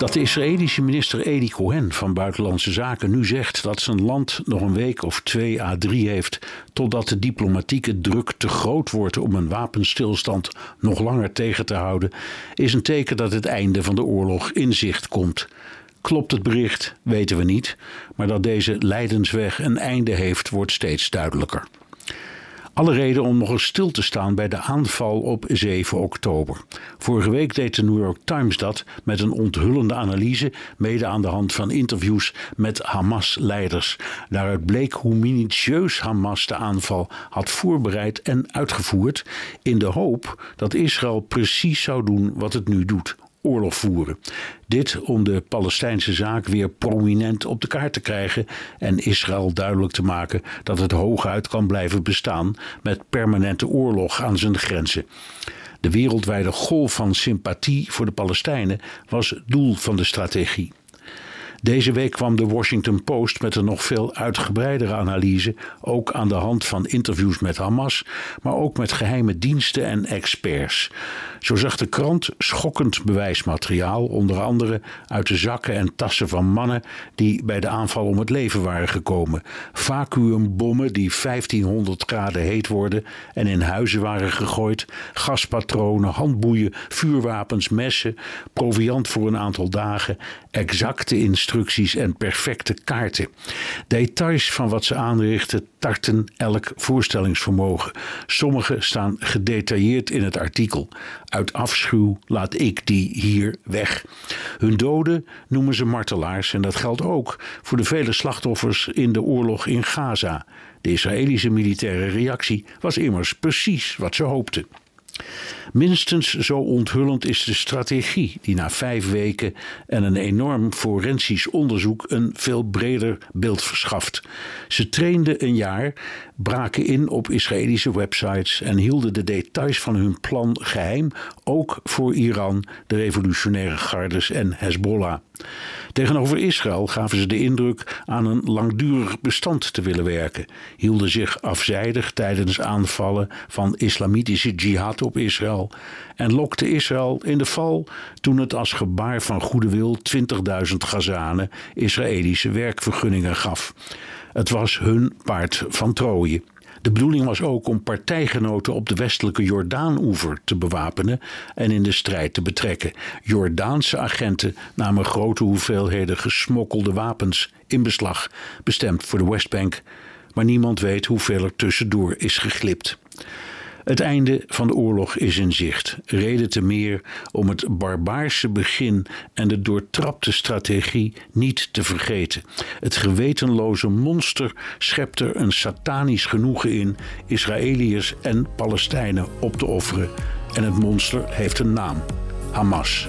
Dat de Israëlische minister Eli Cohen van Buitenlandse Zaken nu zegt dat zijn land nog een week of twee à drie heeft totdat de diplomatieke druk te groot wordt om een wapenstilstand nog langer tegen te houden, is een teken dat het einde van de oorlog in zicht komt. Klopt het bericht, weten we niet, maar dat deze lijdensweg een einde heeft, wordt steeds duidelijker. Alle reden om nog eens stil te staan bij de aanval op 7 oktober. Vorige week deed de New York Times dat met een onthullende analyse, mede aan de hand van interviews met Hamas-leiders. Daaruit bleek hoe minutieus Hamas de aanval had voorbereid en uitgevoerd, in de hoop dat Israël precies zou doen wat het nu doet: oorlog voeren. Dit om de Palestijnse zaak weer prominent op de kaart te krijgen en Israël duidelijk te maken dat het hooguit kan blijven bestaan met permanente oorlog aan zijn grenzen. De wereldwijde golf van sympathie voor de Palestijnen was doel van de strategie. Deze week kwam de Washington Post met een nog veel uitgebreidere analyse, ook aan de hand van interviews met Hamas, maar ook met geheime diensten en experts. Zo zag de krant schokkend bewijsmateriaal, onder andere uit de zakken en tassen van mannen die bij de aanval om het leven waren gekomen. Vacuumbommen die 1500 graden heet worden en in huizen waren gegooid, gaspatronen, handboeien, vuurwapens, messen, proviand voor een aantal dagen, exacte instructies en perfecte kaarten. Details van wat ze aanrichten tarten elk voorstellingsvermogen. Sommige staan gedetailleerd in het artikel. Uit afschuw laat ik die hier weg. Hun doden noemen ze martelaars en dat geldt ook voor de vele slachtoffers in de oorlog in Gaza. De Israëlische militaire reactie was immers precies wat ze hoopten. Minstens zo onthullend is de strategie die na vijf weken en een enorm forensisch onderzoek een veel breder beeld verschaft. Ze trainden een jaar, braken in op Israëlische websites en hielden de details van hun plan geheim, ook voor Iran, de revolutionaire gardes en Hezbollah. Tegenover Israël gaven ze de indruk aan een langdurig bestand te willen werken, hielden zich afzijdig tijdens aanvallen van islamitische jihad Israël en lokten Israël in de val toen het als gebaar van goede wil 20.000 Gazanen Israëlische werkvergunningen gaf. Het was hun paard van Troje. De bedoeling was ook om partijgenoten op de westelijke Jordaanoever te bewapenen en in de strijd te betrekken. Jordaanse agenten namen grote hoeveelheden gesmokkelde wapens in beslag, bestemd voor de Westbank, maar niemand weet hoeveel er tussendoor is geglipt. Het einde van de oorlog is in zicht. Reden te meer om het barbaarse begin en de doortrapte strategie niet te vergeten. Het gewetenloze monster schept er een satanisch genoegen in Israëliërs en Palestijnen op te offeren. En het monster heeft een naam: Hamas.